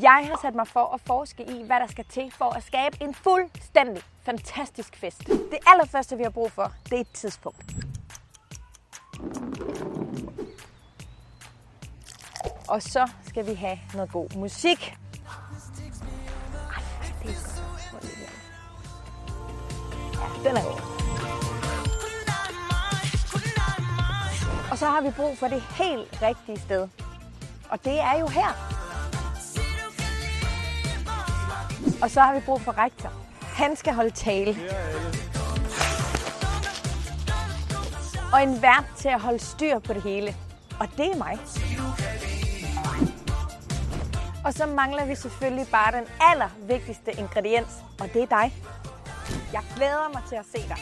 Jeg har sat mig for at forske i, hvad der skal til for at skabe en fuldstændig fantastisk fest. Det allerførste, vi har brug for, det er et tidspunkt. Og så skal vi have noget god musik. Ej, det er godt. Ja, den er god. Og så har vi brug for det helt rigtige sted. Og det er jo her. Og så har vi brug for rektor. Han skal holde tale. Og en vært til at holde styr på det hele. Og det er mig. Og så mangler vi selvfølgelig bare den allervigtigste ingrediens, og det er dig. Jeg glæder mig til at se dig.